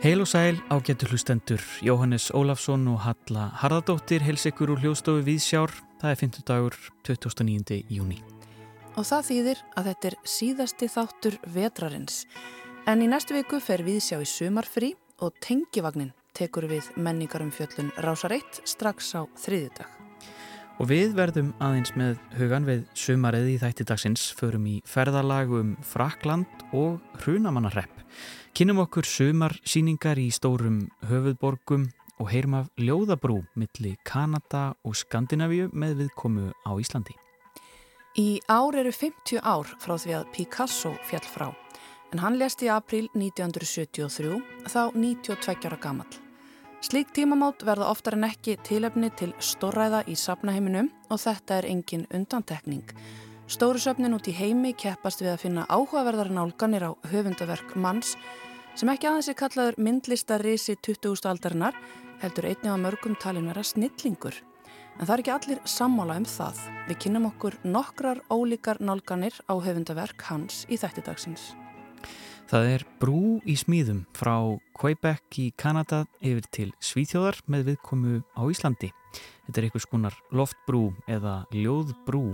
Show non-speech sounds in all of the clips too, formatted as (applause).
Heil og sæl á getur hlustendur Jóhannes Ólafsson og Halla Harðardóttir heils ykkur úr hljóstofu Víðsjár. Það er 50 dagur 29. júni. Og það þýðir að þetta er síðasti þáttur vetrarins. En í næstu viku fer Víðsjá í sumarfrí og tengivagnin tekur við menningarum fjöllun Rásareitt strax á þriðjudag. Og við verðum aðeins með hugan við sumarið í þættidagsins förum í ferðalagum Frakland og Hrunamannarrepp. Kynum okkur sumarsýningar í stórum höfuðborgum og heyrum af ljóðabrú milli Kanada og Skandinavíu með viðkomu á Íslandi. Í ár eru 50 ár frá því að Picasso fjall frá, en hann lest í april 1973, þá 92 ára gammal. Slík tímamát verða oftar en ekki tilefni til stórræða í sapnaheiminum og þetta er engin undantekning. Stóru söfnin út í heimi keppast við að finna áhugaverðar nálganir á höfundaverk manns sem ekki aðeins er kallaður myndlistarisi 20. aldarinnar heldur einnig að mörgum talin vera snillingur. En það er ekki allir sammála um það. Við kynum okkur nokkrar ólíkar nálganir á höfundaverk hans í þættidagsins. Það er brú í smíðum frá Quebec í Kanada yfir til Svíþjóðar með viðkomu á Íslandi. Þetta er einhvers konar loftbrú eða ljóðbrú.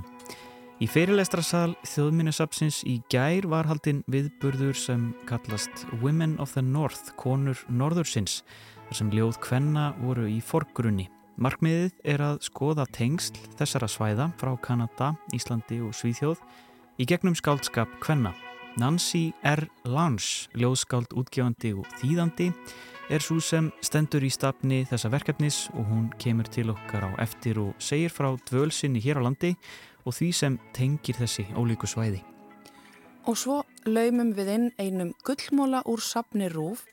Í fyrirlestrasal þjóðminnesapsins í gær var haldinn viðburður sem kallast Women of the North, konur norðursins, þar sem ljóð kvenna voru í forgrunni. Markmiðið er að skoða tengsl þessara svæða frá Kanada, Íslandi og Svíþjóð í gegnum skáldskap kvenna. Nancy R. Lange, ljóðskáld útgefandi og þýðandi, er svo sem stendur í stafni þessa verkefnis og hún kemur til okkar á eftir og segir frá dvölsinni hér á landi og því sem tengir þessi ólíku svæði. Og svo laumum við inn einum gullmóla úr sapni Rúf,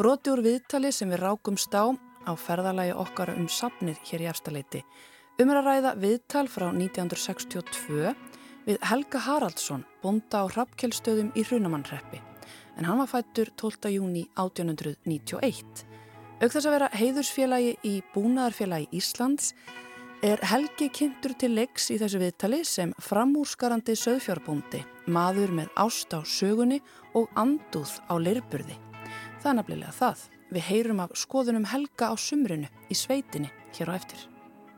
broti úr viðtali sem við rákumst á á ferðalagi okkar um sapnið hér í efstaleiti. Umræða viðtal frá 1962 við Helga Haraldsson, bonda á Rappkjellstöðum í Hrunamannreppi, en hann var fættur 12. júni 1891. Auk þess að vera heiðursfélagi í Búnaðarfélagi Íslands er Helgi kynntur til leiks í þessu viðtali sem framúrskarandi söðfjárbúndi, maður með ást á sögunni og anduð á leirburði. Það er nefnilega það. Við heyrum af skoðunum Helga á sumrunu í sveitinni hér á eftir.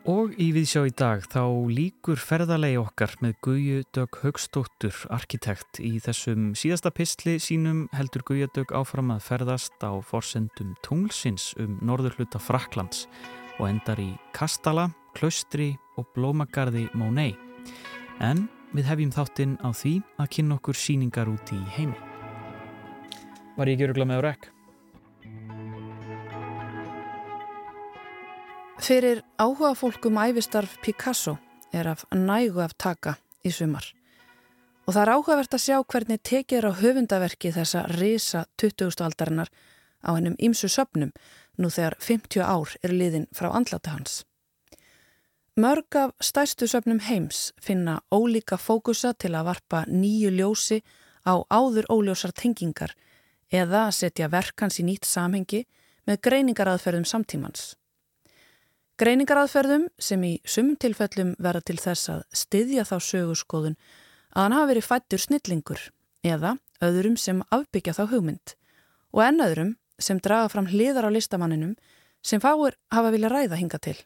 Og í viðsjá í dag þá líkur ferðalegi okkar með Guðju Dögg Högstóttur, arkitekt. Í þessum síðasta pistli sínum heldur Guðju Dögg áfram að ferðast á forsendum tunglsins um norður hluta Fraklands og endar í Kastala klaustri og blómagarði Mónei. En við hefjum þáttinn á því að kynna okkur síningar út í heimi. Var ég ekki örugla með á rekk? Fyrir áhuga fólkum æfistarf Picasso er af nægu af taka í sumar. Og það er áhugavert að sjá hvernig tekið er á höfundaverki þessa risa 20. aldarinnar á hennum ímsu söpnum nú þegar 50 ár er liðin frá andlata hans. Mörg af stærstu söpnum heims finna ólíka fókusa til að varpa nýju ljósi á áður óljósar tengingar eða setja verkans í nýtt samhengi með greiningaraðferðum samtímans. Greiningaraðferðum sem í sumum tilfellum verða til þess að styðja þá sögurskoðun að hann hafi verið fættur snillingur eða öðrum sem afbyggja þá hugmynd og enn öðrum sem draga fram hliðar á listamanninum sem fáir hafa vilja ræða hinga til.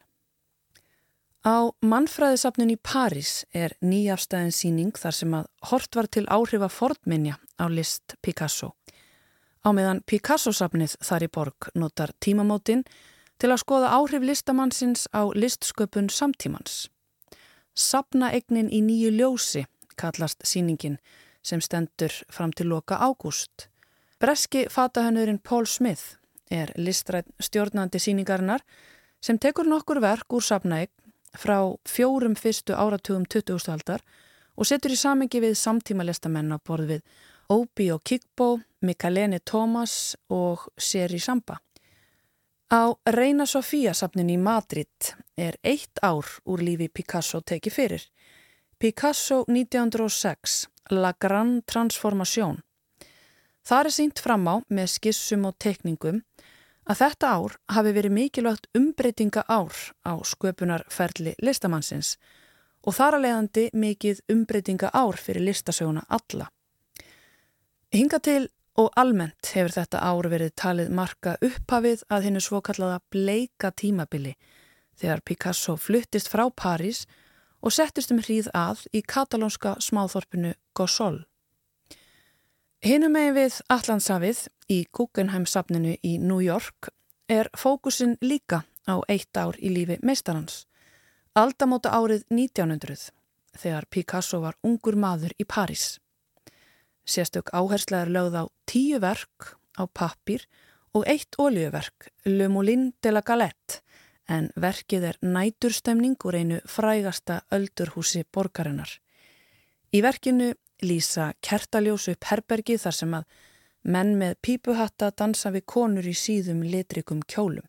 Á mannfræðisafnun í París er nýjafstæðin síning þar sem að hort var til áhrifa fornminja á list Picasso. Á meðan Picasso-safnið þar í borg notar tímamótin til að skoða áhrif listamannsins á listsköpun samtímans. Sapnaegnin í nýju ljósi kallast síningin sem stendur fram til loka ágúst. Breski fatahönnurinn Paul Smith er listrætt stjórnandi síningarinnar sem tekur nokkur verk úr sapnaegn frá fjórum fyrstu áratugum 20. aldar og setur í samengi við samtíma listamenn á borð við Obi og Kikbo, Mikaleni Thomas og Seri Samba. Á Reina Sofía safnin í Madrid er eitt ár úr lífi Picasso tekið fyrir. Picasso 1906, La Gran Transformation. Það er sínt fram á með skissum og tekningum að þetta ár hafi verið mikilvægt umbreytinga ár á sköpunarferli listamannsins og þar að leiðandi mikið umbreytinga ár fyrir listasöguna alla. Hinga til og almennt hefur þetta ár verið talið marka upphafið að hennu svokallaða bleika tímabili þegar Picasso fluttist frá París og settist um hríð að í katalónska smáþorpinu Gossol. Hinnum megin við Allandsafið í Guggenheim-safninu í New York er fókusin líka á eitt ár í lífi meistarhans. Aldamóta árið 1900 þegar Picasso var ungur maður í París. Sérstök áhersla er lögð á tíu verk á pappir og eitt oljöverk, Le Moulin de la Galette, en verkið er næturstemning úr einu frægasta öldurhúsi borgarinnar. Í verkinu lýsa kertaljós upp herbergi þar sem að menn með pípuhatta dansa við konur í síðum litrikum kjólum.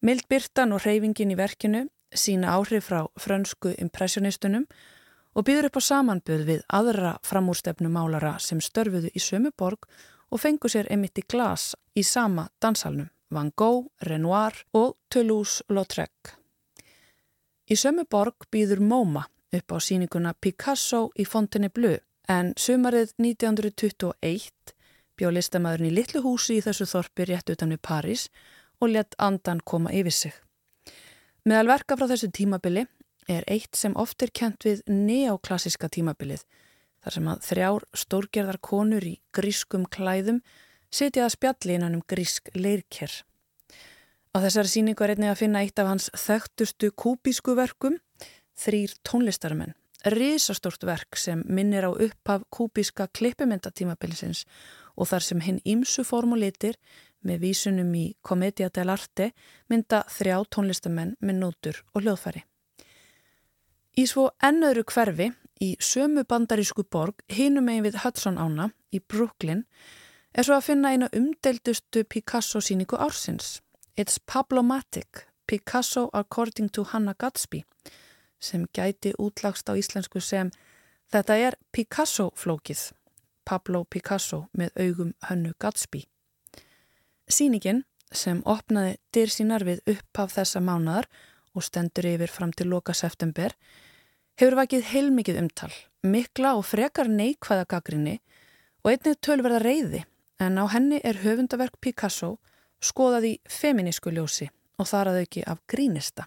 Mildbyrtan og hreyfingin í verkinu sína áhrif frá frönsku impressionistunum og býður upp á samanböð við aðra framúrstefnu málara sem störfuðu í sömu borg og fengu sér emitt í glas í sama dansalnum, Van Gogh, Renoir og Toulouse-Lautrec. Í sömu borg býður MoMA upp á síninguna Picasso í Fontainebleau en sömarið 1921 bjó listamæðurinn í litlu húsi í þessu þorpi rétt utan við París og let andan koma yfir sig. Meðal verka frá þessu tímabili er eitt sem oft er kent við neoklassiska tímabilið þar sem að þrjár stórgerðar konur í grískum klæðum setja að spjalli innan um grísk leirker. Á þessari síningu er einnig að finna eitt af hans þekktustu kúbísku verkum, þrýr tónlistarmenn. Rísastort verk sem minnir á upphaf kúbíska klippimyndatímabilisins og þar sem hinn ímsu formulitir með vísunum í Comedia dell'arte mynda þrjá tónlistamenn með nótur og hljóðfæri. Í svo ennöðru hverfi í sömu bandarísku borg hinum eigin við Hudson ána í Brooklyn er svo að finna eina umdeldustu Picasso síningu ársins. It's Pablo-matic, Picasso according to Hannah Gatsby sem gæti útlagst á íslensku sem þetta er Picasso flókið, Pablo Picasso með augum hönnu Gatsby. Sýningin sem opnaði dyr sínar við upphaf þessa mánadar og stendur yfir fram til loka september hefur vakið heilmikið umtal, mikla og frekar neikvæða gaggrinni og einnið tölverða reyði en á henni er höfundaverk Picasso skoðað í feminísku ljósi og þar að auki af grínista.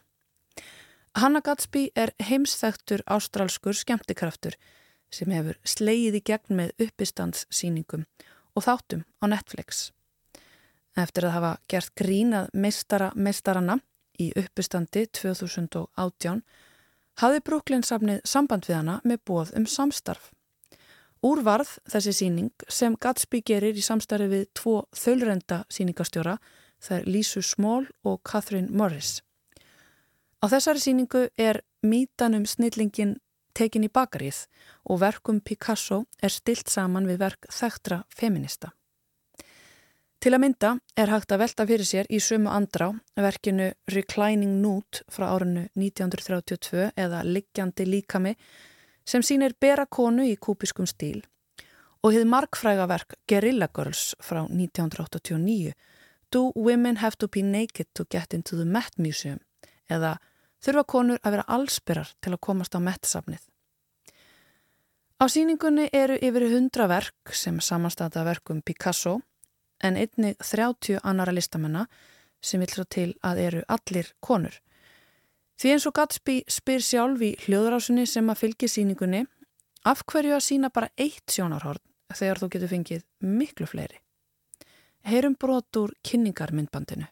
Hanna Gatsby er heimsþægtur ástrálskur skemmtikraftur sem hefur slegið í gegn með uppistandssýningum og þáttum á Netflix eftir að hafa gert grínað meistara meistaranna í uppustandi 2018 hafði Brúklinsafnið samband við hana með bóð um samstarf. Úrvarð þessi síning sem Gatsby gerir í samstarfi við tvo þölrenda síningastjóra þær Lísu Smól og Catherine Morris. Á þessari síningu er mítanum snillingin tekin í bakarið og verkum Picasso er stilt saman við verk þekktra feminista. Til að mynda er hægt að velta fyrir sér í sumu andrá verkinu Reclining Nude frá árinu 1932 eða Liggjandi líkami sem sínir bera konu í kúpiskum stíl og hefði markfræga verk Guerrilla Girls frá 1989 Do Women Have to Be Naked to Get into the Met Museum eða Þurfa konur að vera allsbyrrar til að komast á Met-safnið. Á síningunni eru yfir hundra verk sem samanstata verkum Picasso en einnig 30 annara listamennar sem vil svo til að eru allir konur. Því eins og Gatsby spyr sjálf í hljóðrásunni sem að fylgi síningunni af hverju að sína bara eitt sjónarhorn þegar þú getur fengið miklu fleiri. Heyrum brot úr kynningarmyndbandinu.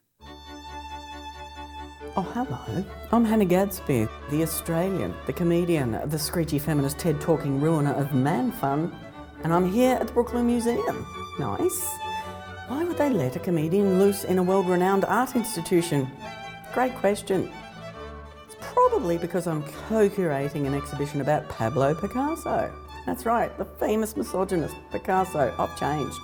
Oh, hello. I'm Hannah Gadsby, the Australian, the comedian, the screechy feminist TED talking ruiner of man fun, and I'm here at the Brooklyn Museum. Nice. Why would they let a comedian loose in a world renowned art institution? Great question. It's probably because I'm co curating an exhibition about Pablo Picasso. That's right, the famous misogynist Picasso. I've changed.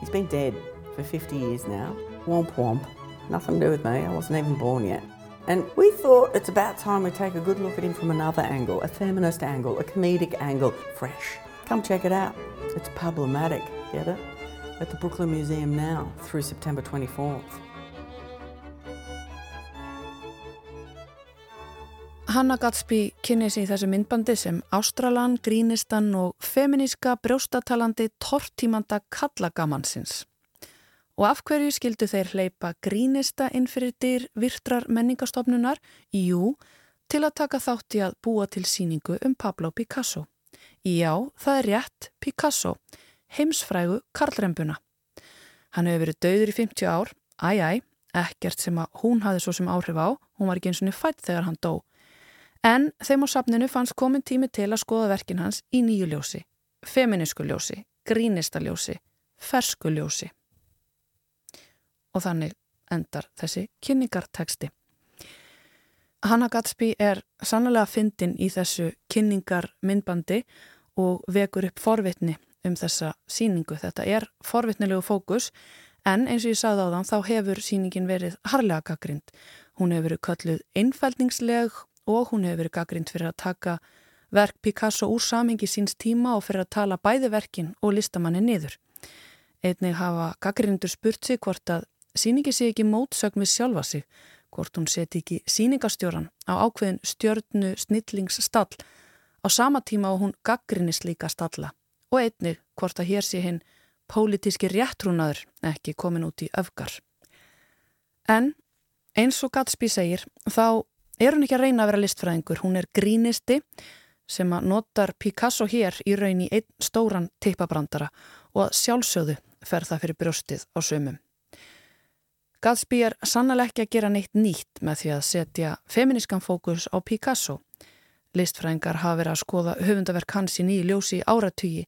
He's been dead for 50 years now. Womp womp. Nothing to do with me, I wasn't even born yet. And we thought it's about time we take a good look at him from another angle, a feminist angle, a comedic angle, fresh. Come check it out. It's problematic, get it? At the Brooklyn Museum now through September 24th. Hanna Gatsby kynni sér í þessu myndbandi sem ástralan, grínistan og feminíska brjóstatalandi tortímanda kallagamansins. Og af hverju skildu þeir hleypa grínista inn fyrir dyr virtrar menningastofnunar? Jú, til að taka þátt í að búa til síningu um Pablo Picasso. Já, það er rétt Picasso, heimsfrægu Karlrembuna. Hann hefur verið döður í 50 ár, æj, æj, ekkert sem að hún hafði svo sem áhrif á, hún var ekki eins og niður fætt þegar hann dó. En þeim á safninu fannst komin tími til að skoða verkin hans í nýju ljósi, feminísku ljósi, grínista ljósi, fersku ljósi. Og þannig endar þessi kynningarteksti. Hanna Gatsby er sannlega fyndin í þessu kynningarmyndbandi og vekur upp forvitni um þessa síningu. Þetta er forvitnilegu fókus en eins og ég sagði á þann þá hefur síningin verið harlega gaggrind. Hún hefur verið kölluð einfældningsleg og hún hefur verið gaggrind fyrir að taka verk Picasso úr samingi síns tíma og fyrir að tala bæði verkin og listamanni niður. Einnig hafa gaggrindur spurt sig hvort að síningi sé ekki mótsögn við sjálfa sig, hvort hún seti ekki síningastjóran á ákveðin stjörnu snillingsstall á sama tíma og hún gaggrinist líka stalla og einnig hvort að hér sé hinn pólitíski réttrúnaður ekki komin út í öfgar. En eins og Gatsby segir þá er hún ekki að reyna að vera listfræðingur, hún er grínisti sem að notar Picasso hér í raun í einn stóran teipabrandara og að sjálfsögðu fer það fyrir brjóstið á sömum. Gatsby er sannlega ekki að gera neitt nýtt með því að setja feminískan fókus á Picasso. Listfræðingar hafa verið að skoða höfundaverk hans í nýju ljósi áratugi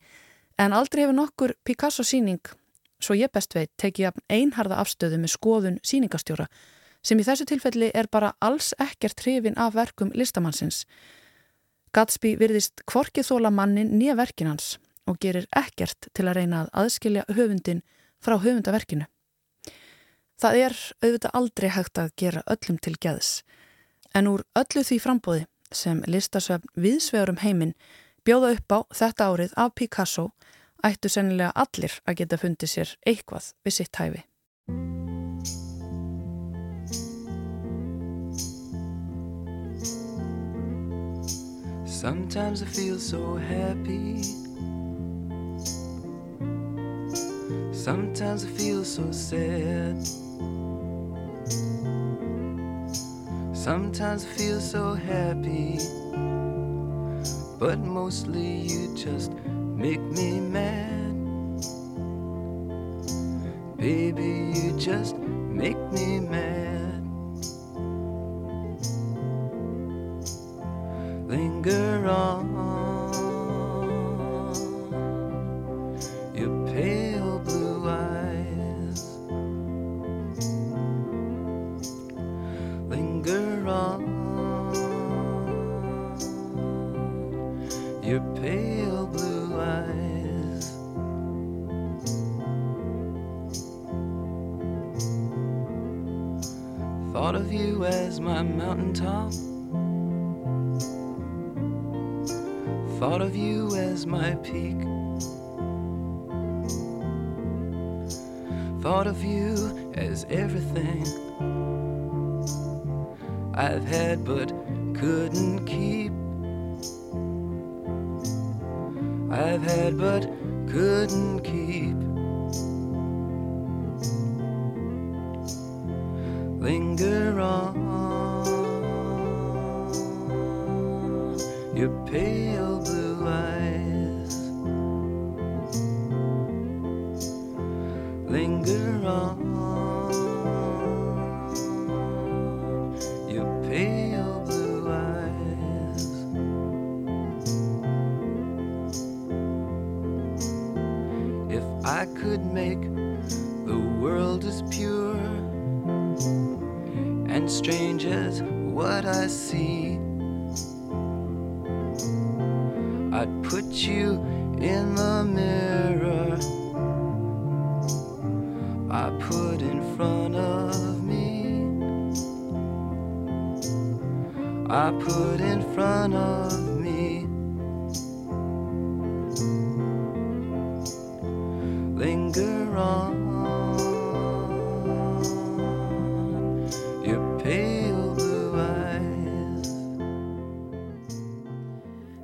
en aldrei hefur nokkur Picasso síning, svo ég best veit, tekið einharða afstöðu með skoðun síningastjóra sem í þessu tilfelli er bara alls ekkert hrifin af verkum listamannsins. Gatsby virðist kvorkið þóla mannin nýja verkin hans og gerir ekkert til að reyna að aðskilja höfundin frá höfundaverkinu. Það er auðvitað aldrei hægt að gera öllum til geðs, en úr öllu því frambóði sem listasöfn viðsvegurum heiminn bjóða upp á þetta árið af Picasso ættu sennilega allir að geta fundið sér eitthvað við sitt hæfi. Sometimes I feel so happy. Sometimes I feel so sad. Sometimes I feel so happy. But mostly you just make me mad. Baby, you just make me mad. linger on. Thought of you as my mountaintop. Thought of you as my peak. Thought of you as everything I've had but couldn't keep. I've had but couldn't keep.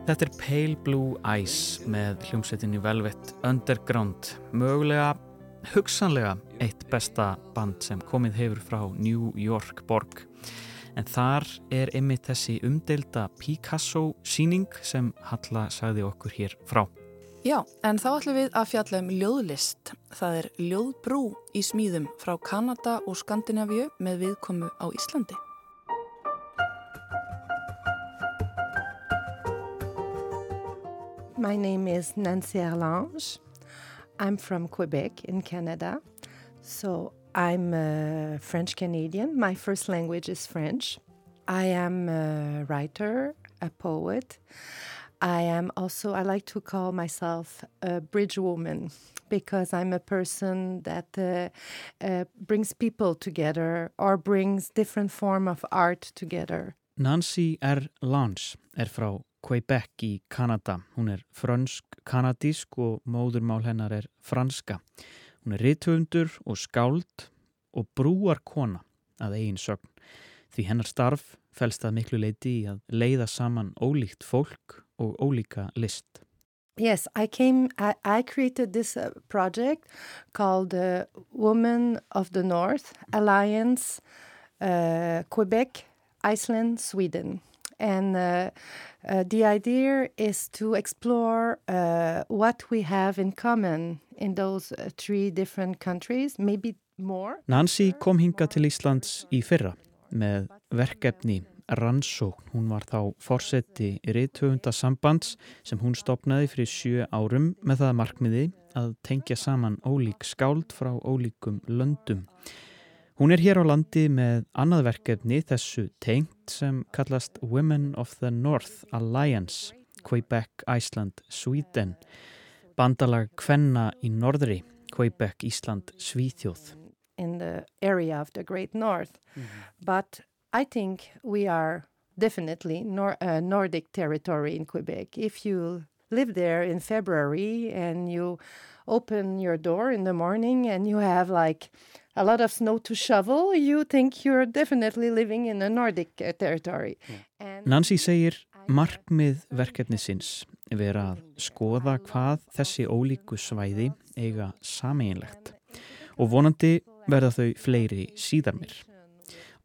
Þetta er Pale Blue Eyes með hljómsveitinni Velvet Underground. Mögulega, hugsanlega eitt besta band sem komið hefur frá New York borg. En þar er ymmið þessi umdelda Picasso síning sem Halla sagði okkur hér frá. Já, en þá ætlum við að fjalla um ljóðlist. Það er ljóðbrú í smíðum frá Kanada og Skandinavíu með viðkomu á Íslandi. My name is Nancy Erlange. I'm from Quebec in Canada. So I'm a French Canadian. My first language is French. I am a writer, a poet. I am also, I like to call myself a bridge woman because I'm a person that uh, uh, brings people together or brings different form of art together. Nancy R. Lange er frá Quebec í Kanada. Hún er frönsk-kanadísk og móðurmál hennar er franska. Hún er rithöfundur og skáld og brúar kona að eigin sögn. Því hennar starf fælst að miklu leiti í að leiða saman ólíkt fólk og ólíka list. Yes, I came, I, I created this uh, project called uh, Women of the North Alliance uh, Quebec, Iceland, Sweden. And uh, uh, the idea is to explore uh, what we have in common in those uh, three different countries, maybe more. Nancy kom hinga til Íslands í fyrra með verkefni rannsókn. Hún var þá fórseti reythöfunda sambands sem hún stopnaði fyrir sjö árum með það markmiði að tengja saman ólík skáld frá ólíkum löndum. Hún er hér á landi með annað verkefni þessu tengt sem kallast Women of the North Alliance, Quebec, Iceland, Sweden. Bandalag Kvenna í norðri, Quebec, Ísland, Svíþjóð. In the area of the Great North. Mm -hmm. But I think we are definitely nor uh, Nordic territory in Quebec. If you live there in February and you open your door in the morning and you have like a lot of snow to shovel, you think you're definitely living in a Nordic uh, territory. Mm. Nancy segir markmið verkefnisins vera að skoða hvað þessi ólíku svæði eiga sameinlegt og vonandi verða þau fleiri síðar mér.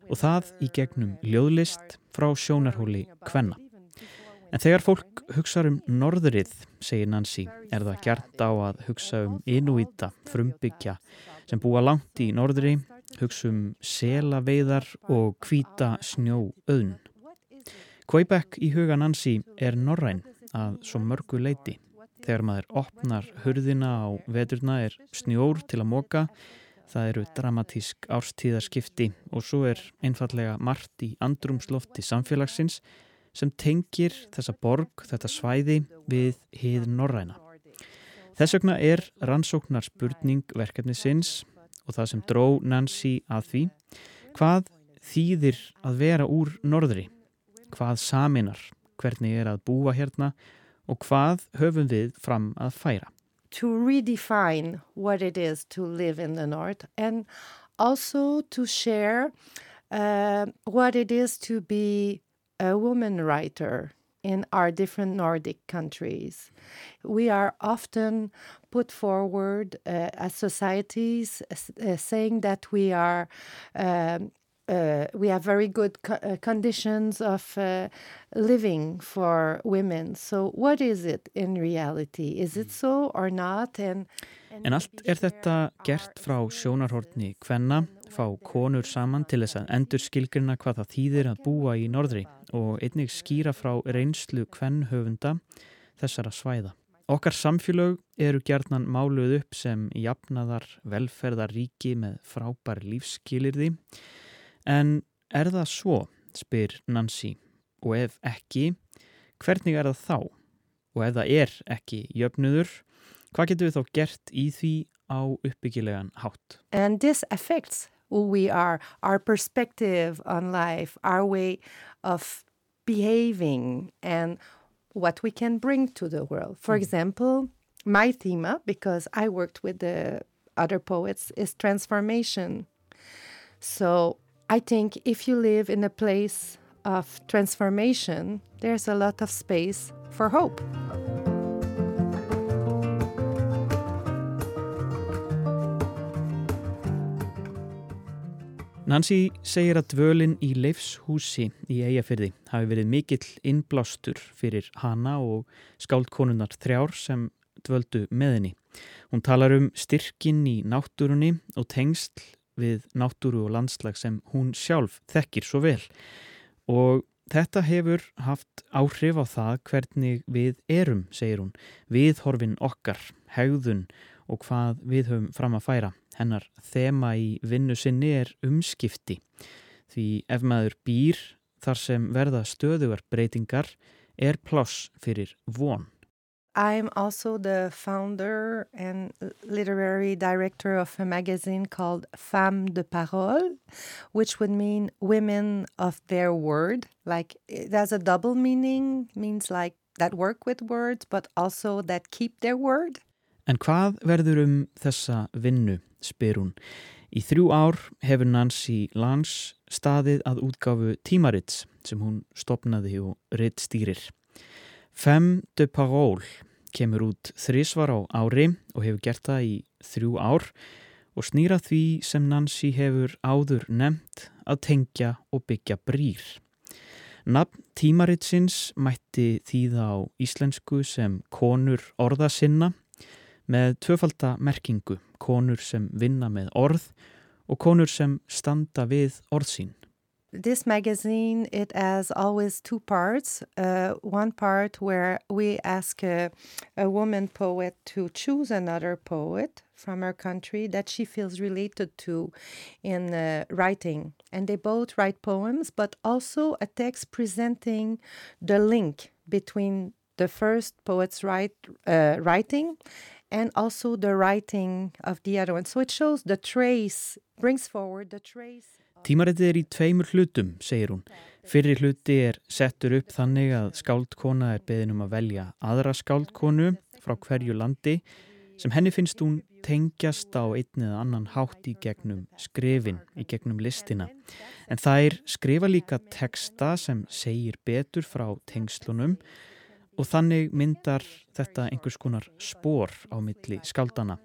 Og það í gegnum ljóðlist frá sjónarhóli Kvenna. En þegar fólk hugsa um norðrið, segir Nancy, er það gert á að hugsa um inúíta, frumbyggja, sem búa langt í norðri, hugsa um selaveiðar og hvita snjóauðn. Quebec í huga Nancy er norræn að svo mörgu leiti. Þegar maður opnar hurðina á veturna er snjór til að móka, það eru dramatísk árstíðarskipti og svo er einfallega margt í andrumslofti samfélagsins sem tengir þessa borg, þetta svæði við hið norræna. Þess vegna er rannsóknar spurning verkefni sinns og það sem dró Nancy að því hvað þýðir að vera úr norðri, hvað saminar, hvernig er að búa hérna og hvað höfum við fram að færa. To redefine what it is to live in the north and also to share uh, what it is to be a woman writer in our different Nordic countries. We are often put forward uh, as societies uh, saying that we are. Um, uh, we have very good co uh, conditions of uh, living for women. So, what is it in reality? Is it so or not? And, and en allt er þetta gert frá sjónarhortni hvenna, fá konur saman til þess að endur skilgrina hvað það þýðir að búa í norðri og einnig skýra frá reynslu kvennhöfunda þessara svæða. Okkar samfélög eru gerðnan máluð upp sem jafnaðar velferðaríki með frábær lífskilirði en er það svo, spyr Nancy, og ef ekki, hvernig er það þá? Og ef það er ekki jöfnudur, hvað getur við þá gert í því á uppbyggilegan hátt? And this affects who we are, our perspective on life, our way of behaving, and what we can bring to the world. For mm. example, my theme, because I worked with the other poets, is transformation. So I think if you live in a place of transformation, there's a lot of space for hope. Nancy segir að dvölin í leifshúsi í Eyjafyrði hafi verið mikill innblástur fyrir hana og skáldkonunnar þrjár sem dvöldu með henni. Hún talar um styrkin í náttúrunni og tengsl við náttúru og landslag sem hún sjálf þekkir svo vel og þetta hefur haft áhrif á það hvernig við erum, segir hún, viðhorfin okkar, hegðun og hvað við höfum fram að færa. Hennar þema í vinnu sinni er umskipti því ef maður býr þar sem verða stöðugar breytingar er pláss fyrir von. I'm also the founder and literary director of a magazine called Femmes de Parole, which would mean women of their word. Like it has a double meaning, means like that work with words, but also that keep their word. En hvað verður um þessa vinnu, spyr hún. Í þrjú ár hefur Nancy Lange staðið að útgáfu tímarits sem hún stopnaði og ritt stýrir. Femme de Parole kemur út þrísvar á ári og hefur gert það í þrjú ár og snýra því sem Nancy hefur áður nefnt að tengja og byggja brýr. Nafn tímaritsins mætti þýða á íslensku sem konur orða sinna með tvöfaldamerkingu, konur sem vinna með orð og konur sem standa við orðsín. This magazine, it has always two parts. Uh, one part where we ask a, a woman poet to choose another poet from her country that she feels related to in uh, writing. And they both write poems, but also a text presenting the link between the first poet's write, uh, writing and also the writing of the other one. So it shows the trace, brings forward the trace. Tímaritið er í tveimur hlutum, segir hún. Fyrri hluti er settur upp þannig að skáldkona er beðin um að velja aðra skáldkonu frá hverju landi sem henni finnst hún tengjast á einn eða annan hátt í gegnum skrifin, í gegnum listina. En það er skrifa líka teksta sem segir betur frá tengslunum og þannig myndar þetta einhvers konar spór á milli skáldana.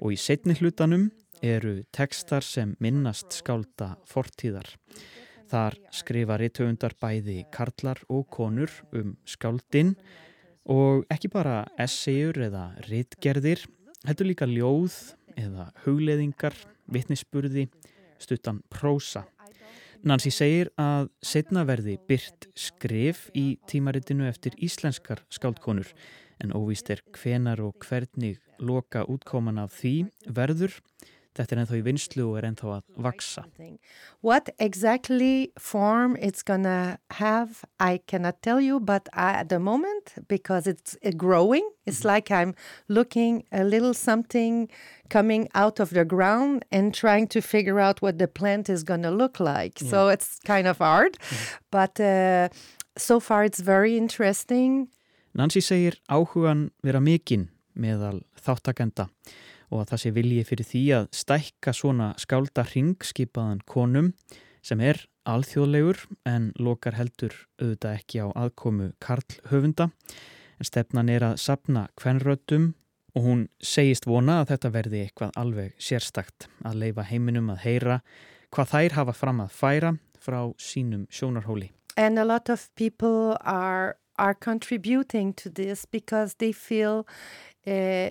Og í setni hlutanum eru tekstar sem minnast skálda fortíðar. Þar skrifa rithöfundar bæði karlar og konur um skáldin og ekki bara essayur eða ritgerðir, heldur líka ljóð eða hugleðingar, vittnisspurði, stuttan prósa. Nancy segir að setna verði byrt skrif í tímaritinu eftir íslenskar skáldkonur. En óvíst er hvenar og hvernig loka útkoman af því verður Þetta er ennþá í vinslu og er ennþá að vaksa. What exactly form it's gonna have, I cannot tell you, but at the moment, because it's growing, it's mm -hmm. like I'm looking a little something coming out of the ground and trying to figure out what the plant is gonna look like. Yeah. So it's kind of hard, mm -hmm. but uh, so far it's very interesting. Nancy segir áhugan vera mikinn meðal þáttakenda og að það sé vilji fyrir því að stækka svona skálda ringskipaðan konum sem er alþjóðlegur en lokar heldur auðvitað ekki á aðkomu Karl Höfunda en stefnan er að sapna kvenröttum og hún segist vona að þetta verði eitthvað alveg sérstakt að leifa heiminum að heyra hvað þær hafa fram að færa frá sínum sjónarhóli. And a lot of people are, are contributing to this because they feel uh,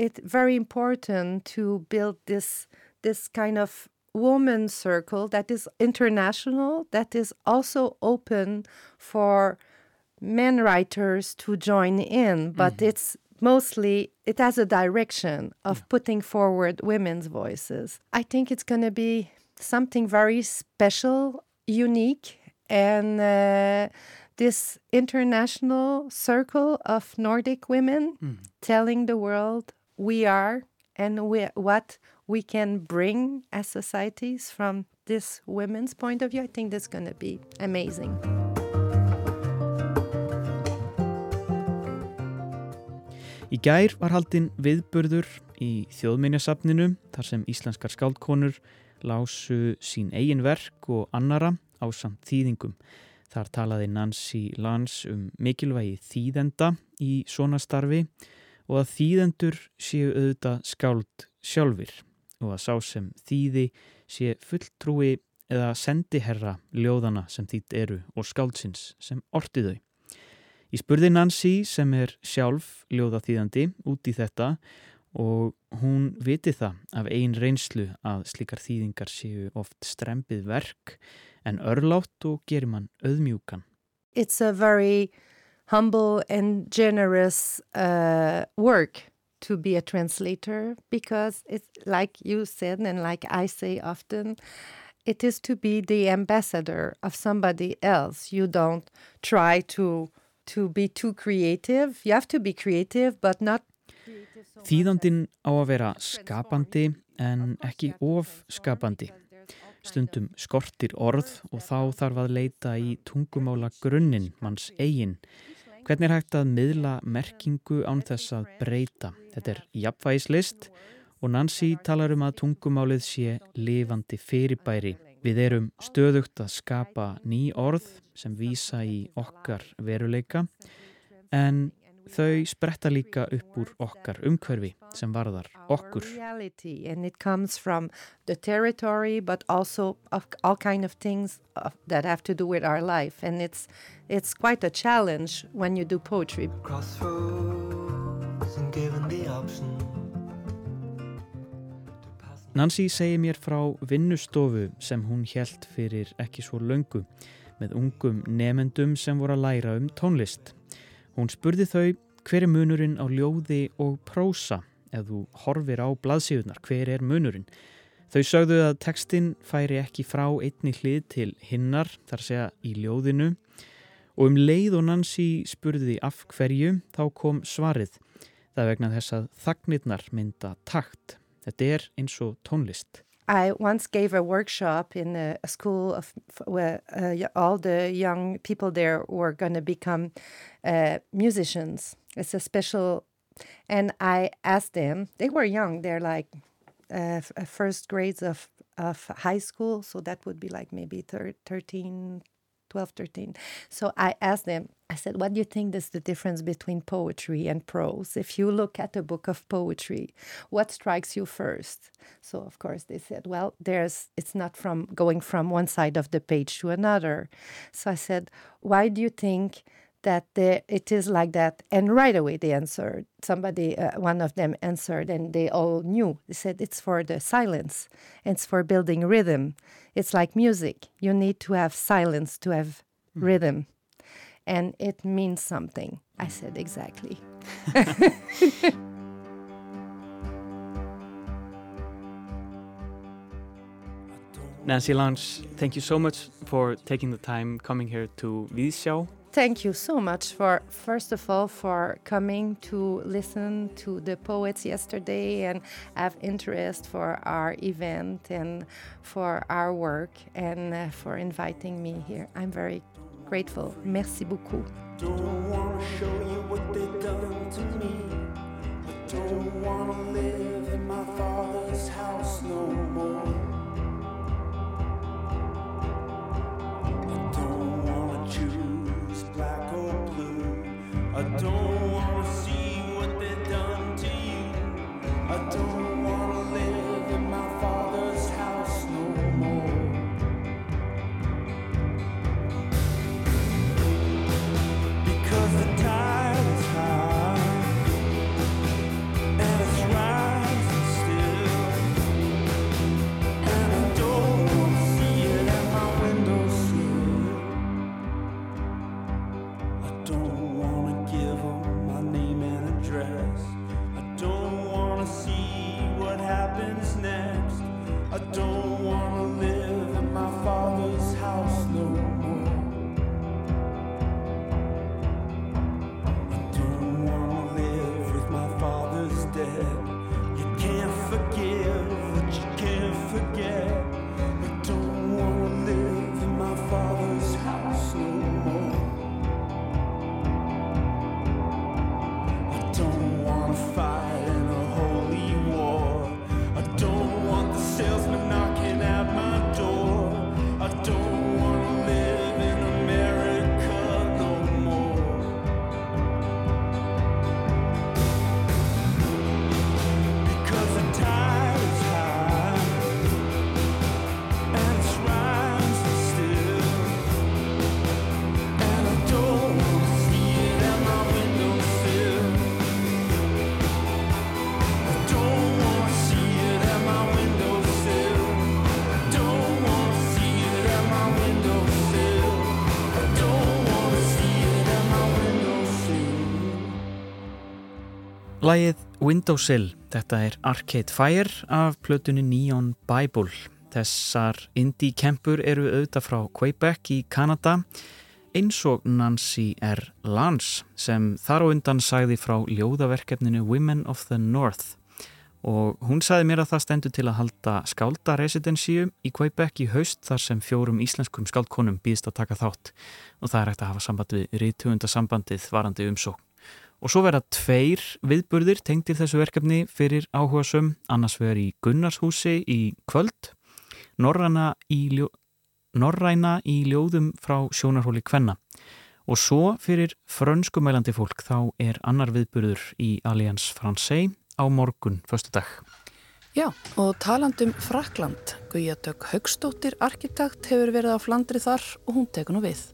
it's very important to build this this kind of woman circle that is international that is also open for men writers to join in but mm-hmm. it's mostly it has a direction of yeah. putting forward women's voices i think it's going to be something very special unique and uh, this international circle of nordic women mm. telling the world we are and we, what we can bring as societies from this women's point of view, I think that's going to be amazing. Í gær var haldinn viðburður í þjóðminjasafninu þar sem íslenskar skáldkonur lásu sín eigin verk og annara á samt þýðingum. Þar talaði Nancy Lance um mikilvægi þýðenda í svona starfi og að þýðendur séu auðvitað skáld sjálfur og að sá sem þýði sé fulltrúi eða sendiherra ljóðana sem þýtt eru og skáldsins sem ortiðau. Ég spurði Nancy sem er sjálf ljóðaþýðandi út í þetta og hún viti það af ein reynslu að slikar þýðingar séu oft strempið verk en örlátt og gerir mann auðmjúkan. It's a very humble and generous uh, work to be a translator because it's like you said and like I say often it is to be the ambassador of somebody else. You don't try to to be too creative. You have to be creative but not Þýðandin á að vera skapandi en ekki of skapandi. Stundum skortir orð og þá þarf að leita í tungumála grunninn manns eigin. Hvernig er hægt að miðla merkingu án þess að breyta? Þetta er jafnvægislist og Nancy talar um að tungumálið sé lifandi fyrirbæri. Við erum stöðugt að skapa ný orð sem vísa í okkar veruleika en þau spretta líka upp úr okkar umhverfi sem varðar okkur. And it comes from the territory but also all kind of things that have to do with our life and it's, it's quite a challenge when you do poetry. Nancy segir mér frá vinnustofu sem hún hjælt fyrir ekki svo löngu með ungum nefendum sem voru að læra um tónlist. Hún spurði þau hver er munurinn á ljóði og prósa ef þú horfir á blaðsíðunar, hver er munurinn? Þau sögðu að textin færi ekki frá einni hlið til hinnar, þar segja í ljóðinu og um leið og Nancy spurði af hverju þá kom svarið. Það vegna þess að þagnirnar mynda takt. Þetta er eins og tónlist. I once gave a workshop in a, a school of where uh, all the young people there were going to become uh, musicians. It's a special, and I asked them. They were young; they're like uh, uh first grades of of high school, so that would be like maybe thir 13, 12, 13. So I asked them, I said, what do you think is the difference between poetry and prose? If you look at a book of poetry, what strikes you first? So of course they said, well, there's it's not from going from one side of the page to another. So I said, why do you think that the, it is like that? And right away they answered. Somebody, uh, one of them answered, and they all knew. They said it's for the silence. It's for building rhythm. It's like music. You need to have silence to have mm. rhythm and it means something. I said, exactly. (laughs) Nancy Lance, thank you so much for taking the time coming here to Vidsjau. Thank you so much for, first of all, for coming to listen to the poets yesterday and have interest for our event and for our work and uh, for inviting me here. I'm very grateful. Merci beaucoup. Don't wanna live in my father's house no more. I don't Lægið Windowsill, þetta er Arcade Fire af plötunni Neon Bible. Þessar indie kempur eru auðvitað frá Quebec í Kanada eins og Nancy R. Lance sem þar á undan sagði frá ljóðaverkefninu Women of the North og hún sagði mér að það stendur til að halda skáldaresidenssíu í Quebec í haust þar sem fjórum íslenskum skáldkonum býðist að taka þátt og það er hægt að hafa samband við rítuundasambandið varandi umsókn. Og svo verða tveir viðburðir tengtir þessu verkefni fyrir áhuga söm, annars verður í Gunnarshúsi í kvöld, Norræna í, ljó, Norræna í ljóðum frá sjónarhóli Kvenna. Og svo fyrir frönskumælandi fólk þá er annar viðburður í Alliance Francais á morgun, förstu dag. Já, og talandum Frakland, Guðjadök Haugstóttir, arkitekt, hefur verið á Flandri þar og hún tekur nú við.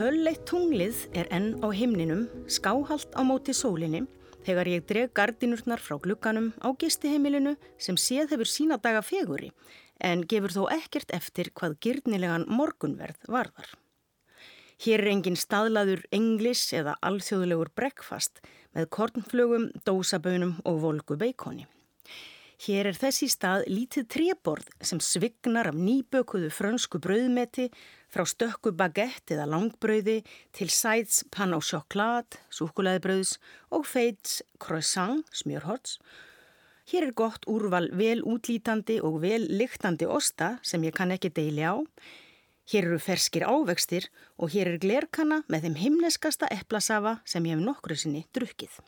Fölleitt tunglið er enn á himninum, skáhalt á móti sólinni, þegar ég dreg gardinurnar frá glukkanum á gistiheimilinu sem séð hefur sína daga feguri, en gefur þó ekkert eftir hvað gyrnilegan morgunverð varðar. Hér er engin staðlaður englis eða alþjóðulegur brekkfast með kornflögum, dósabönum og volgu beikoni. Hér er þessi stað lítið tréborð sem svignar af nýbökuðu frönsku brauðmeti frá stökku bagett eða langbrauði til sæts pann á sjoklad, súkulæðibrauðs og feits croissant, smjörhorts. Hér er gott úrval vel útlítandi og vel lyktandi osta sem ég kann ekki deili á. Hér eru ferskir ávegstir og hér er glerkanna með þeim himneskasta eplasafa sem ég hef nokkru sinni drukkið.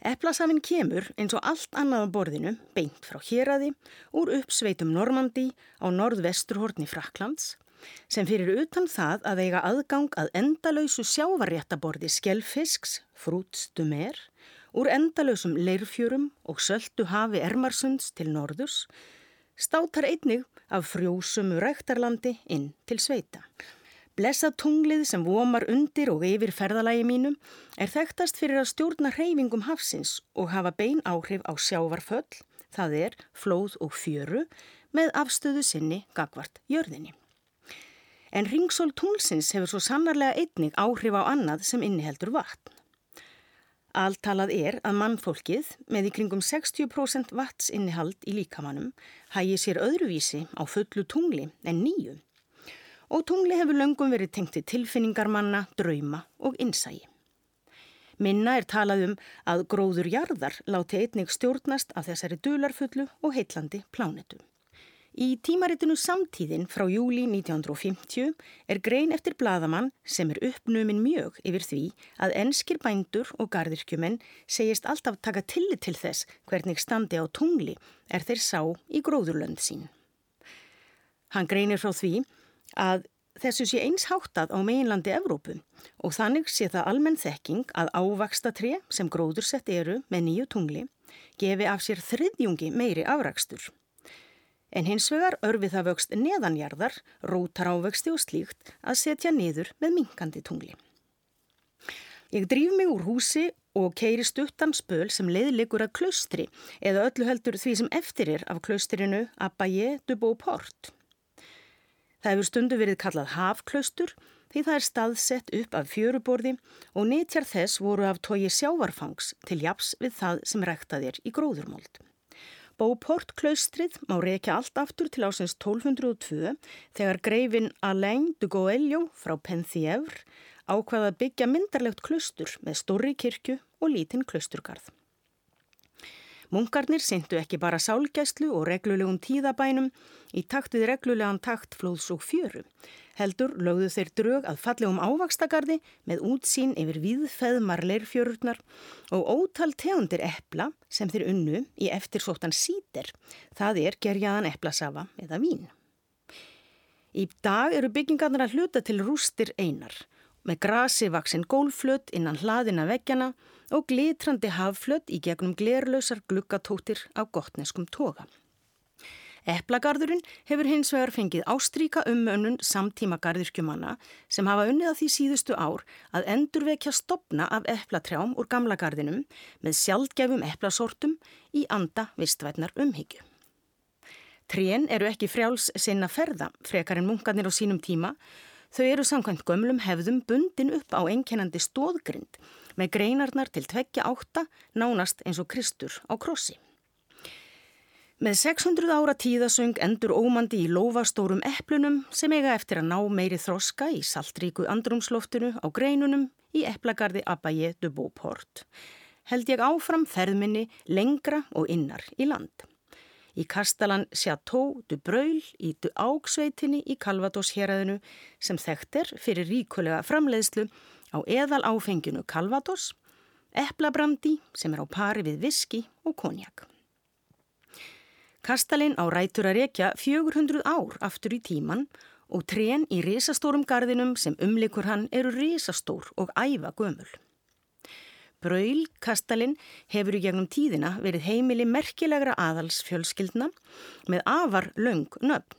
Eplasafinn kemur eins og allt annað á borðinu, beint frá héræði, úr uppsveitum Normandi á norðvesturhortni Fraklands, sem fyrir utan það að eiga aðgang að endalöysu sjávarréttaborði skjelfisks, frútstumer, úr endalöysum leirfjörum og söldu hafi Ermarsunds til norðurs, státar einnig af frjósumu ræktarlandi inn til sveita. Blessað tunglið sem vomar undir og yfir ferðalagi mínum er þekktast fyrir að stjórna hreyfingum hafsins og hafa bein áhrif á sjávarföll, það er flóð og fjöru, með afstöðu sinni gagvart jörðinni. En ringsól tunglsins hefur svo sannarlega einnig áhrif á annað sem inniheldur vatn. Alltalað er að mannfólkið með í kringum 60% vatns innihald í líkamannum hægi sér öðruvísi á fullu tungli en nýju og tungli hefur löngum verið tengt til tilfinningar manna, drauma og innsægi. Minna er talað um að gróður jarðar láti einnig stjórnast af þessari dularfullu og heitlandi plánetu. Í tímaritinu Samtíðin frá júli 1950 er grein eftir bladamann sem er uppnömin mjög yfir því að enskir bændur og gardirkjumenn segist alltaf taka tillit til þess hvernig standi á tungli er þeir sá í gróðurlönd sín. Hann greinir frá því að þessu sé eins háttað á meginlandi Evrópu og þannig sé það almenn þekking að ávaksta tre sem gróðursett eru með nýju tungli gefi af sér þriðjungi meiri afrakstur. En hins vegar örfið það vöxt neðanjarðar, rótar ávexti og slíkt að setja niður með minkandi tungli. Ég drýf mig úr húsi og keiri stuttan spöl sem leiðlikur að klaustri eða öllu heldur því sem eftir er af klaustrinu Abaye du Beauport. Það hefur stundu verið kallað hafklaustur því það er staðsett upp af fjöruborði og nýtjar þess voru af tói sjávarfangs til japs við það sem rektað er í gróðurmold. Bóportklaustrið má reykja allt aftur til ásins 1202 þegar greifin Alain de Goello frá Penþievr ákvaða byggja myndarlegt klaustur með stóri kirkju og lítinn klausturgarð. Munkarnir syndu ekki bara sálgæslu og reglulegum tíðabænum í takt við reglulegan takt flóðs og fjöru. Heldur lögðu þeir drög að fallegum ávaksstakarði með útsýn yfir viðfeðmar leirfjörurnar og ótal tegundir epla sem þeir unnu í eftirsóttan síter. Það er gerjaðan eplasafa eða vín. Í dag eru byggingarnar að hluta til rústir einar með grasi vaksinn gólflöt innan hlaðina veggjana og glitrandi hafflöt í gegnum glerlausar glukkatóttir á gottneskum toga. Eplagarðurinn hefur hins vegar fengið ástríka umönnun samtíma gardirkjumanna sem hafa unnið að því síðustu ár að endurvekja stopna af eplatrjám úr gamla gardinum með sjálfgefum eplasortum í anda vistvætnar umhyggju. Trén eru ekki frjáls sinna ferða, frekar en munkarnir á sínum tíma. Þau eru samkvæmt gömlum hefðum bundin upp á einkennandi stóðgrind með greinarnar til tveggja átta nánast eins og Kristur á krossi. Með 600 ára tíðasöng endur ómandi í lofastórum eplunum sem eiga eftir að ná meiri þroska í saltríku andrumsloftinu á greinunum í eplagarði Abaye de Beauport. Held ég áfram ferðminni lengra og innar í land í Kastalan Chateau du Breuil í du Ágsveitinni í Calvados héræðinu sem þekktir fyrir ríkulega framleiðslu á eðal áfenginu Calvados, eplabrandi sem er á pari við viski og konjak. Kastalin á rætur að rekja 400 ár aftur í tíman og trén í risastórum gardinum sem umlikur hann eru risastór og æfa gömul. Braulkastalinn hefur í gegnum tíðina verið heimili merkilegra aðalsfjölskyldna með afar laung nöfn.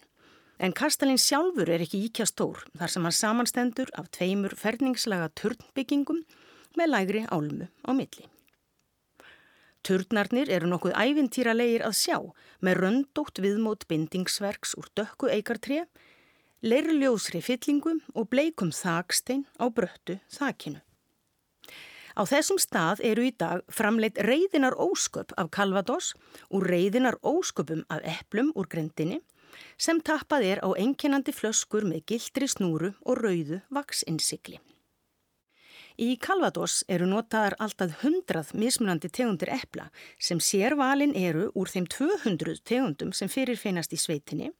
En kastalinn sjálfur er ekki íkja stór þar sem hann samanstendur af tveimur ferningslaga turnbyggingum með lægri álmu á milli. Turnarnir eru nokkuð ævintýralegir að sjá með röndótt viðmót bindingsverks úr dökku eikartré, leirljósri fyllingum og bleikum þakstein á bröttu þakinu. Á þessum stað eru í dag framleitt reyðinar ósköp af Calvados og reyðinar ósköpum af eplum úr grendinni sem tappað er á enginandi flöskur með gildri snúru og rauðu vaksinsikli. Í Calvados eru notaðar alltaf hundrað mismunandi tegundir epla sem sérvalin eru úr þeim 200 tegundum sem fyrirfeinast í sveitinni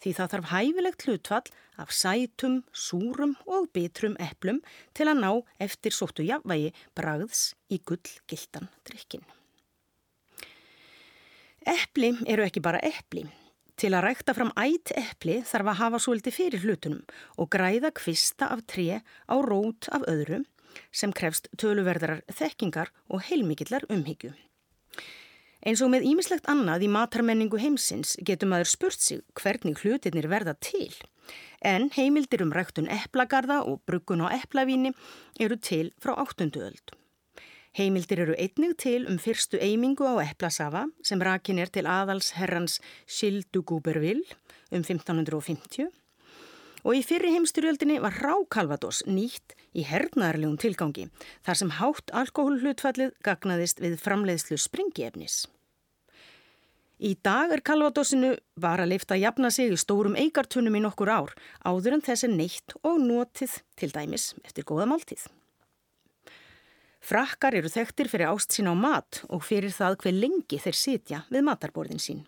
því það þarf hæfilegt hlutfall af sætum, súrum og bitrum eplum til að ná eftir sóttu jafnvægi bragðs í gullgildan drikkin. Epli eru ekki bara epli. Til að rækta fram ætt epli þarf að hafa svolítið fyrir hlutunum og græða kvista af tre á rót af öðrum sem krefst töluverðarar þekkingar og heilmikillar umhyggju. Eins og með ímislegt annað í matarmenningu heimsins getur maður spurt sig hvernig hlutinir verða til, en heimildir um ræktun eplagarða og bruggun á eplavíni eru til frá áttundu öld. Heimildir eru einnig til um fyrstu eimingu á eplasafa sem rakin er til aðals herrans Sildu Gúbervill um 1550 og í fyrri heimstyrjöldinni var rákalvados nýtt í hernaðarlegum tilgangi þar sem hátt alkohólhlutfallið gagnaðist við framleiðslu springiefnis. Í dag er kalvadosinu var að leifta að jafna sig í stórum eigartunum í nokkur ár áður en þessi neitt og notið til dæmis eftir góða máltíð. Frakkar eru þekktir fyrir ást sín á mat og fyrir það hver lengi þeir sitja við matarborðin sín.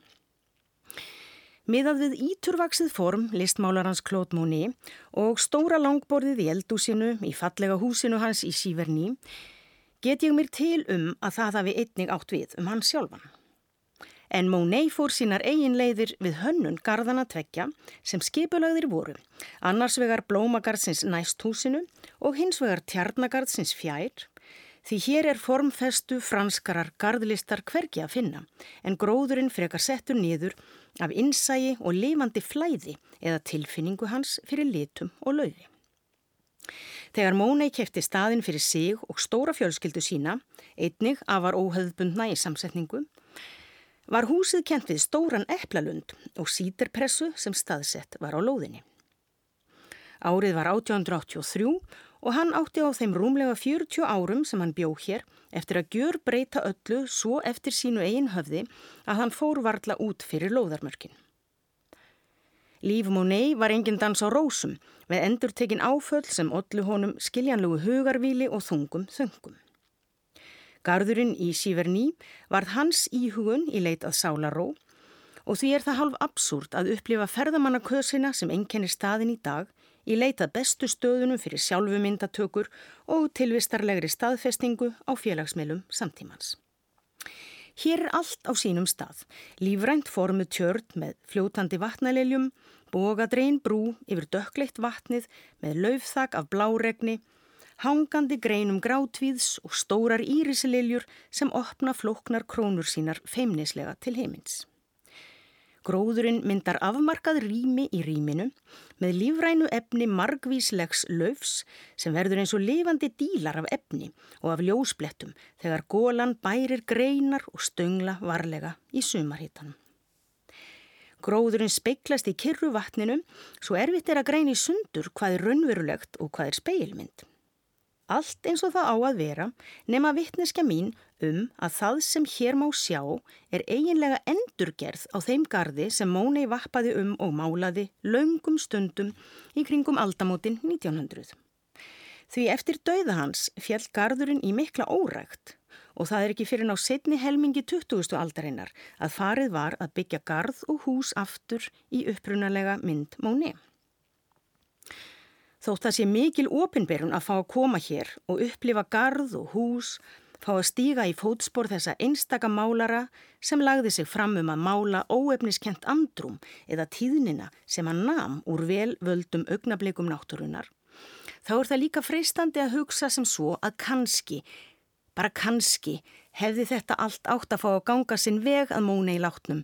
Miðað við íturvaksið form listmálarans Claude Monet og stóra langborðið í eldúsinu í fallega húsinu hans í Síverní get ég mér til um að það hafi einnig átt við um hans sjálfan. En Monet fór sínar eigin leiðir við hönnun garðana tvekja sem skipulagðir voru, annars vegar blómagarðsins næst húsinu og hins vegar tjarnagarðsins fjær, því hér er formfestu franskarar garðlistar hvergi að finna en gróðurinn frekar settur niður af innsægi og lifandi flæði eða tilfinningu hans fyrir litum og lauði. Þegar Mónei kefti staðin fyrir sig og stóra fjölskyldu sína, einnig afar óhauðbundna í samsetningu, var húsið kent við stóran eplalund og síterpressu sem staðsett var á lóðinni. Árið var 1883 og hann átti á þeim rúmlega 40 árum sem hann bjó hér eftir að gjör breyta öllu svo eftir sínu eigin höfði að hann fór varla út fyrir lóðarmörkin. Líf Monet var engin dans á rósum með endur tekin áföll sem ollu honum skiljanlugu hugarvíli og þungum þöngum. Garðurinn í Síverní varð hans íhugun í leit að sálaró og því er það halv absúrt að upplifa ferðamannakösina sem enkenir staðin í dag í leitað bestu stöðunum fyrir sjálfumyndatökur og tilvistarlegri staðfestingu á félagsmeilum samtímans. Hér er allt á sínum stað, lífrænt formu tjörn með fljótandi vatnaleljum, bogadrein brú yfir dökkleitt vatnið með laufþak af bláregni, hangandi greinum grátvíðs og stórar írisililjur sem opna flóknar krónur sínar feimnislega til heimins. Gróðurinn myndar afmarkað rými í rýminu með lífrænu efni margvíslegs löfs sem verður eins og lifandi dílar af efni og af ljósblettum þegar gólan bærir greinar og stöngla varlega í sumarhittanum. Gróðurinn speiklast í kyrru vatninu svo erfitt er að greina í sundur hvað er raunverulegt og hvað er speilmynd. Allt eins og það á að vera nema vittneska mín um að það sem hér má sjá er eiginlega endurgerð á þeim gardi sem Mónei vappaði um og málaði laungum stundum í kringum aldamótin 1900. Því eftir dauða hans fjall garðurinn í mikla órægt og það er ekki fyrir ná setni helmingi 20. aldarinnar að farið var að byggja garð og hús aftur í upprunalega mynd Móni. Þótt það sé mikil opinberun að fá að koma hér og upplifa garð og hús, fá að stíga í fótspór þessa einstaka málara sem lagði sig fram um að mála óefniskent andrum eða tíðnina sem hann nam úr vel völdum augnablikum náttúrunar. Þá er það líka freistandi að hugsa sem svo að kannski Bara kannski hefði þetta allt átt að fá að ganga sinn veg að móna í látnum,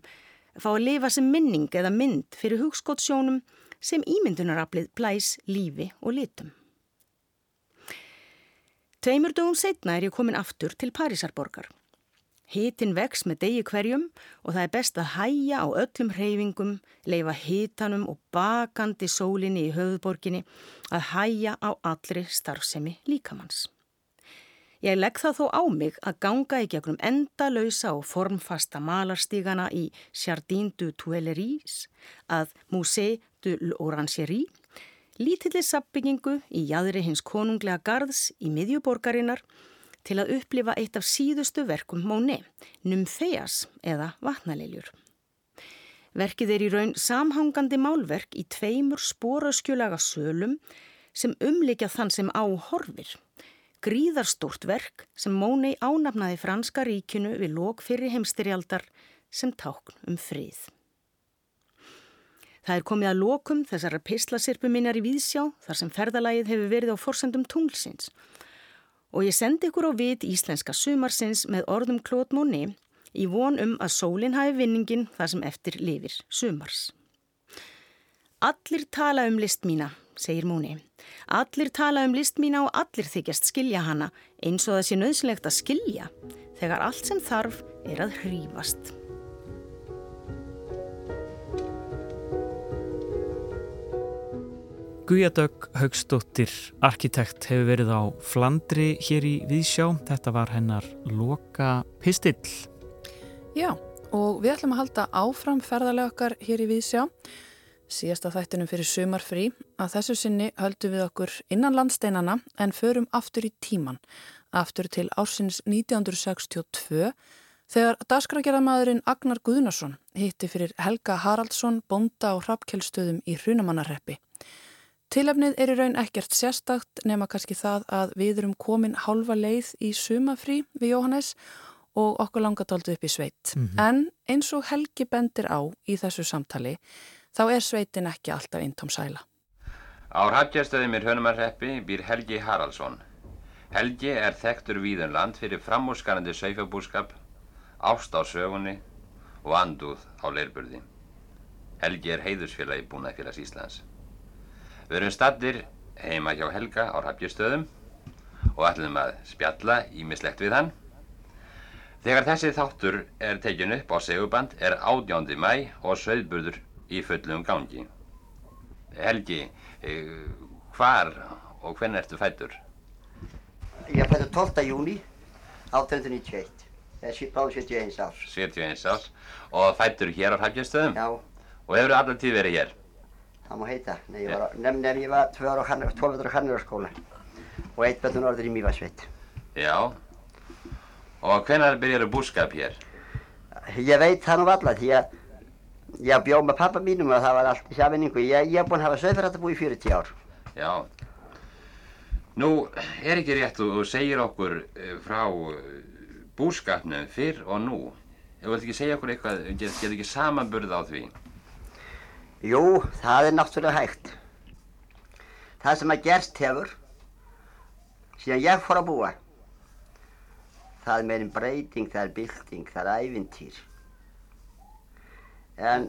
fá að lifa sem minning eða mynd fyrir hugskottsjónum sem ímyndunaraplið blæs lífi og litum. Tveimur dögum setna er ég komin aftur til Parísarborgar. Hitin vex með degi hverjum og það er best að hæja á öllum hreyfingum, leifa hitanum og bakandi sólinni í höfðborginni að hæja á allri starfsemi líkamanns. Ég legg það þó á mig að ganga í gegnum endalöysa og formfasta malarstígana í Jardin du Tuileries að Musée de l'Orangerie, lítilli sabbyggingu í jæðri hins konunglega garðs í miðjuborgarinnar til að upplifa eitt af síðustu verkum Móni, Numfeas eða Vatnaliljur. Verkið er í raun samhangandi málverk í tveimur spóraskjölaga sölum sem umlikja þann sem á horfir gríðarstúrt verk sem Mónei ánafnaði franska ríkinu við lók fyrir heimstyrjaldar sem tákn um frið. Það er komið að lókum þessara pislasirpu minnar í Víðsjá þar sem ferðalagið hefur verið á forsendum tunglsins og ég sendi ykkur á vit íslenska sumarsins með orðum Klót Móni í von um að sólinn hafi vinningin þar sem eftir lifir sumars. Allir tala um list mína, segir Móni. Allir tala um list mína og allir þykjast skilja hana eins og það sé nöðslegt að skilja þegar allt sem þarf er að hrýfast. Guðjadögg Haugstóttir, arkitekt, hefur verið á Flandri hér í Víðsjá. Þetta var hennar loka pistill. Já, og við ætlum að halda áfram ferðarlega okkar hér í Víðsjá síðasta þættinum fyrir sumarfrí að þessu sinni höldum við okkur innan landsteinana en förum aftur í tíman, aftur til ársins 1962 þegar dasgragerðamæðurinn Agnar Guðnarsson hitti fyrir Helga Haraldsson bonda á hrappkjölstöðum í Hrunamannarreppi. Tilefnið er í raun ekkert sérstakt nema kannski það að við erum komin hálfa leið í sumafrí við Jóhannes og okkur langar tóldu upp í sveit. Mm -hmm. En eins og Helgi bendir á í þessu samtali þá er sveitin ekki alltaf eintóm sæla. Á hafgjastöðum í Hjönumarreppi býr Helgi Haraldsson. Helgi er þekktur víðunland um fyrir framúrskarandi saufabúskap, ást á sögunni og anduð á leirburði. Helgi er heiðusfélagi búnaðfélags Íslands. Við erum stattir heima hjá Helga á hafgjastöðum og ætlum að spjalla ímislegt við hann. Þegar þessi þáttur er tekinn upp á seguband er ádjóndi mæ og söðburður í fullum gangi. Helgi, eh, hvar og hvernig ertu fættur? Ég er fættur 12. júni 1891. Það er báðu 71 árs. 71 árs. Og fættur hér á Hafgjastöðum? Já. Og hefur allar tíð verið hér? Það má heita. Nefn nefn ég var 12 ára á Hannurarskóla og eitt betur orður í Mývarsveit. Já. Og hvernig byrjar þú búskap hér? Ég veit það nú allar því að Ég bjóð með pappa mínum og það var allt í safinningu. Ég hef búinn að hafa söðfærattabú í 40 ár. Já. Nú, er ekki rétt og segir okkur eh, frá eh, búskapnum fyrr og nú. Þú vilt ekki segja okkur eitthvað, getur ekki samanburð á því? Jú, það er náttúrulega hægt. Það sem að gerst hefur, síðan ég fór að búa, það er meirinn breyting, það er bylting, það er ævintýr en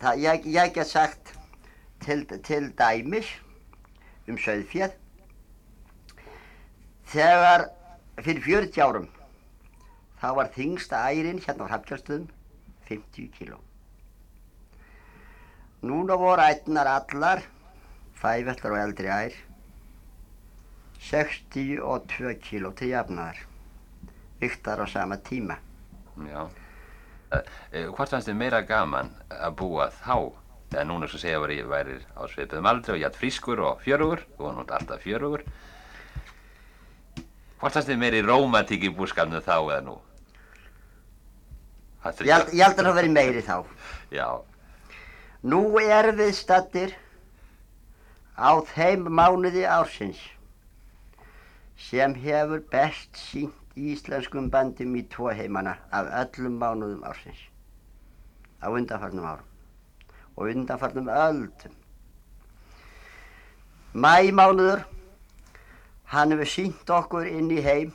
það, ég, ég get sagt til, til dæmis um söðfjöð þegar fyrir 40 árum þá var þingsta ærin hérna á Hafkjörnstöðum 50 kíló. Núna voru ætnar allar, fævellar og eldri ær, 62 kíló til jafnaðar, viktar á sama tíma. Já. Uh, hvort fannst þið meira gaman að búa þá? Þegar núna svo segja að væri á sveipiðum aldrei og ég hatt frískur og fjörugur, þú var náttúrulega alltaf fjörugur. Hvort fannst þið meiri rómatík í búskapnu þá eða nú? Ég ég held að það veri meiri þá. Já. Nú er við stattir á þeim mánuði ársins sem hefur best sínt íslenskum bandum í tvo heimana af öllum mánuðum ársins á undanfarnum árum og undanfarnum öldum. Mæmánuður, hann hefur sínt okkur inn í heim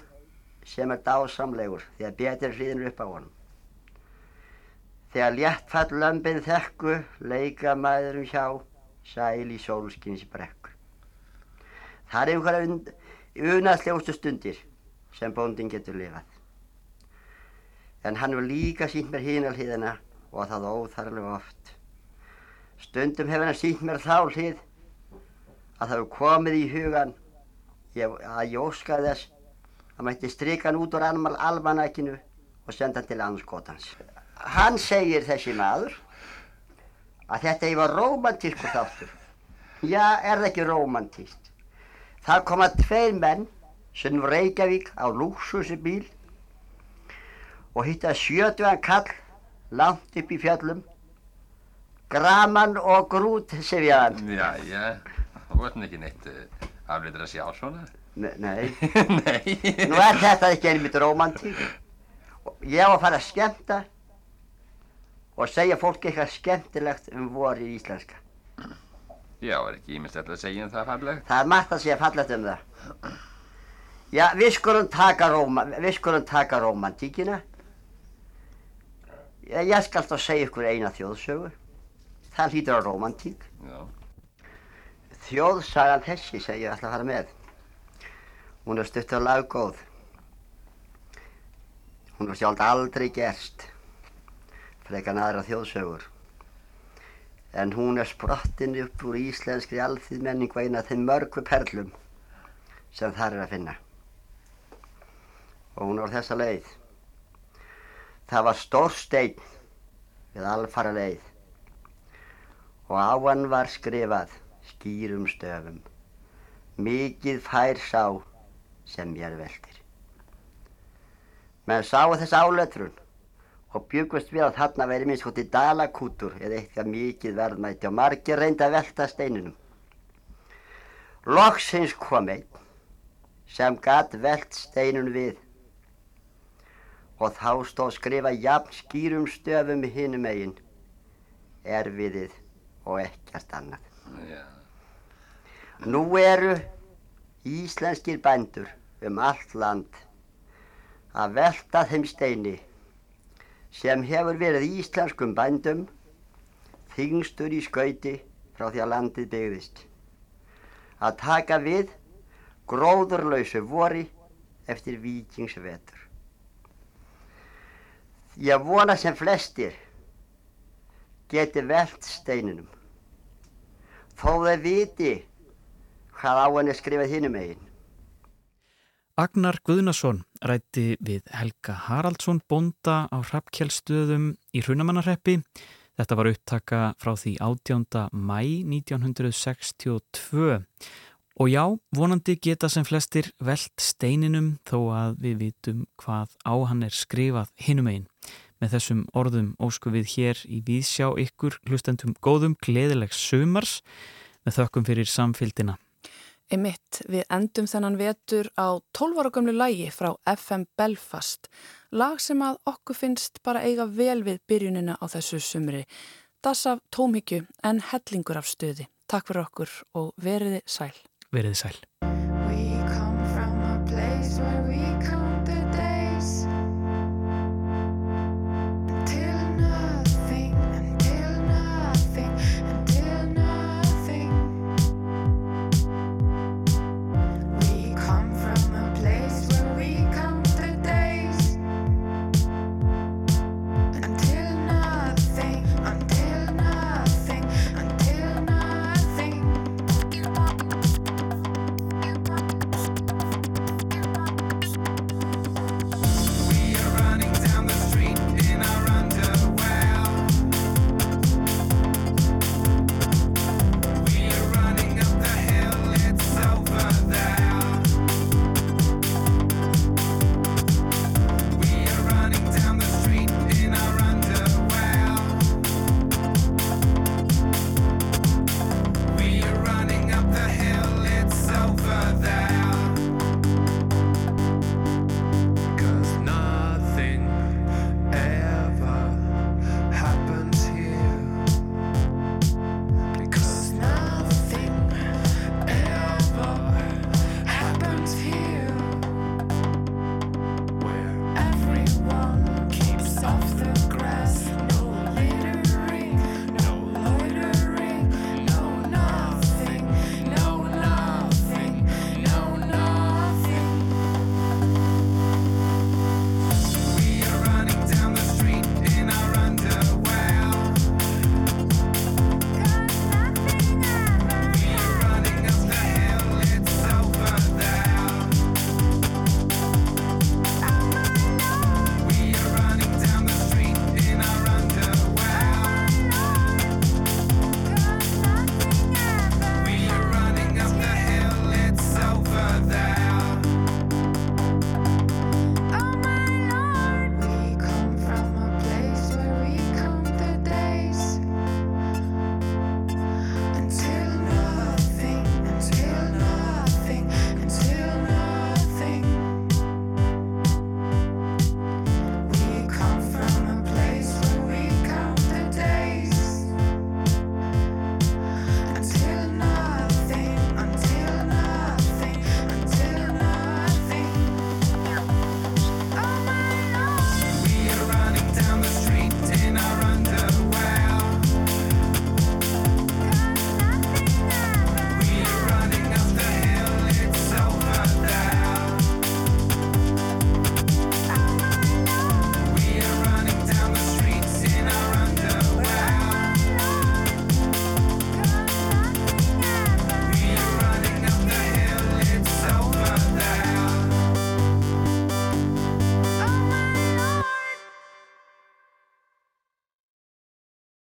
sem er dásamlegur því að betur hliðinu upp á honum. Þegar léttfall lömpin þekku, leika maðurum hjá, sæl í sólskins brekku. Það er einhverja unaðslegustu stundir sem bóndin getur lifað. En hann hefur líka sínt mér hína hliðina og það óþarlega oft. Stundum hefur hann sínt mér þá hlið að það hefur komið í hugan ég, að ég óskaði þess að mætti stryka hann út úr almanækinu og senda hann til anskotans. Hann segir þessi maður að þetta var romantísku þáttur. Já, er það ekki romantíst? Það koma tveir menn sem Reykjavík á lúksusi bíl og hitta sjötugan kall langt upp í fjallum Graman og Grút sefjaðan. Já, já, það voru ekki neitt uh, afleitur að sjá svona. Ne nei. (laughs) nei. Nú er þetta ekki einmitt romantík. Ég á að fara að skemta og segja fólki eitthvað skemmtilegt um voru í íslenska. Já, er ekki ímestlega að segja um það fallegt? Það er margt að segja fallegt um það. Já, við skulum taka, róma, við skulum taka romantíkina. Ég, ég skal þá segja ykkur eina þjóðsögu. Það hlýtur á romantík. Já. Þjóðsagan þessi sem ég ætla að fara með. Hún er stutt og laggóð. Hún er sjálf aldrei gerst frekar en aðra þjóðsögur. En hún er sprottin upp úr íslenskri alþýð menning og eina af þeim mörgu perlum sem þar er að finna. Og hún er á þessa leið. Það var stór stein við alfara leið og á hann var skrifað skýrum stöfum. Mikið fær sá sem mér veldir. Menn sáu þess áletrun og byggust við að þarna veri minnst hótti dalakútur eða eitthvað mikið verðmætti og margir reyndi að velta steininum. Loksins kom einn sem gatt velt steinun við og þá stóð skrifa jafn skýrum stöfum hinnum eigin erfiðið og ekkert annað. Já. Nú eru íslenskir bændur um allt land að velta þeim steini sem hefur verið íslenskum bændum þingstur í skauti frá því að landið byggðist. Að taka við gróðurlausu vori eftir vikingsvetur. Ég vona sem flestir geti velt steininum. Þó þeir viti hvað á henni skrifað hinnum eigin. Agnar Guðnason rætti við Helga Haraldsson bonda á Hrafkjellstöðum í Hrunamannarreppi. Þetta var upptaka frá því 18. mæ 1962 og já, vonandi geta sem flestir velt steininum þó að við vitum hvað á hann er skrifað hinum einn. Með þessum orðum ósku við hér í Víðsjá ykkur hlustendum góðum gleðilegs sömars með þökkum fyrir samfélgina. Emitt, við endum þennan vetur á 12 ára gamlu lægi frá FM Belfast, lag sem að okkur finnst bara eiga vel við byrjunina á þessu sumri. Das af tómhyggju en hellingur af stöði. Takk fyrir okkur og veriði sæl. Veriði sæl.